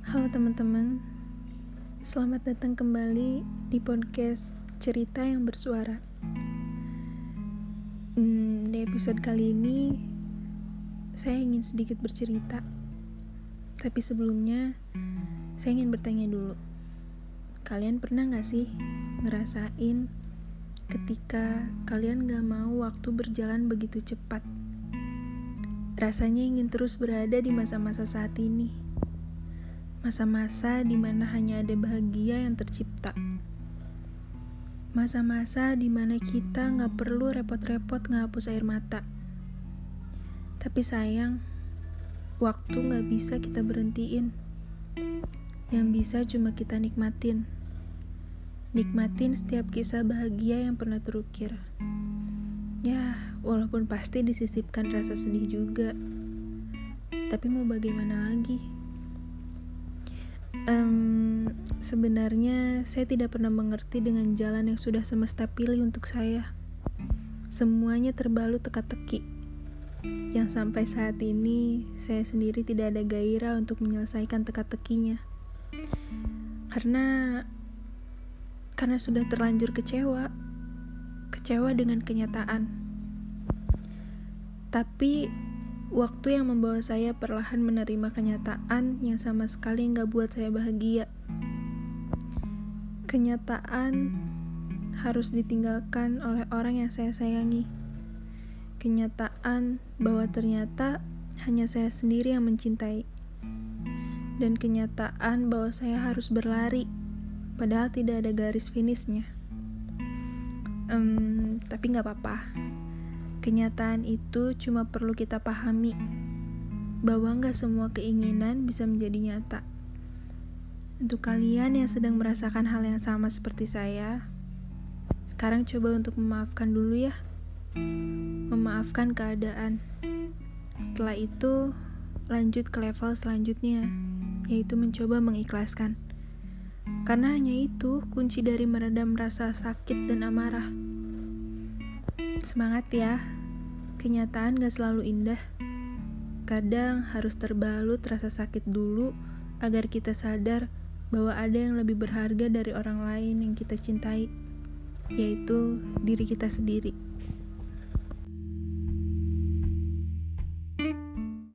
Halo teman-teman, selamat datang kembali di podcast cerita yang bersuara. Hmm, di episode kali ini, saya ingin sedikit bercerita. Tapi sebelumnya, saya ingin bertanya dulu. Kalian pernah gak sih ngerasain ketika kalian gak mau waktu berjalan begitu cepat? Rasanya ingin terus berada di masa-masa saat ini Masa-masa di mana hanya ada bahagia yang tercipta. Masa-masa di mana kita nggak perlu repot-repot ngapus air mata. Tapi sayang, waktu nggak bisa kita berhentiin. Yang bisa cuma kita nikmatin. Nikmatin setiap kisah bahagia yang pernah terukir. Ya, walaupun pasti disisipkan rasa sedih juga. Tapi mau bagaimana lagi? Um, sebenarnya saya tidak pernah mengerti dengan jalan yang sudah semesta pilih untuk saya. Semuanya terbalut teka-teki. Yang sampai saat ini saya sendiri tidak ada gairah untuk menyelesaikan teka-tekinya. Karena karena sudah terlanjur kecewa. Kecewa dengan kenyataan. Tapi Waktu yang membawa saya perlahan menerima kenyataan yang sama sekali nggak buat saya bahagia. Kenyataan harus ditinggalkan oleh orang yang saya sayangi. Kenyataan bahwa ternyata hanya saya sendiri yang mencintai. Dan kenyataan bahwa saya harus berlari, padahal tidak ada garis finishnya. Um, tapi nggak apa-apa Kenyataan itu cuma perlu kita pahami bahwa nggak semua keinginan bisa menjadi nyata. Untuk kalian yang sedang merasakan hal yang sama seperti saya, sekarang coba untuk memaafkan dulu ya. Memaafkan keadaan. Setelah itu, lanjut ke level selanjutnya, yaitu mencoba mengikhlaskan. Karena hanya itu kunci dari meredam rasa sakit dan amarah. Semangat ya, kenyataan gak selalu indah. Kadang harus terbalut rasa sakit dulu agar kita sadar bahwa ada yang lebih berharga dari orang lain yang kita cintai, yaitu diri kita sendiri.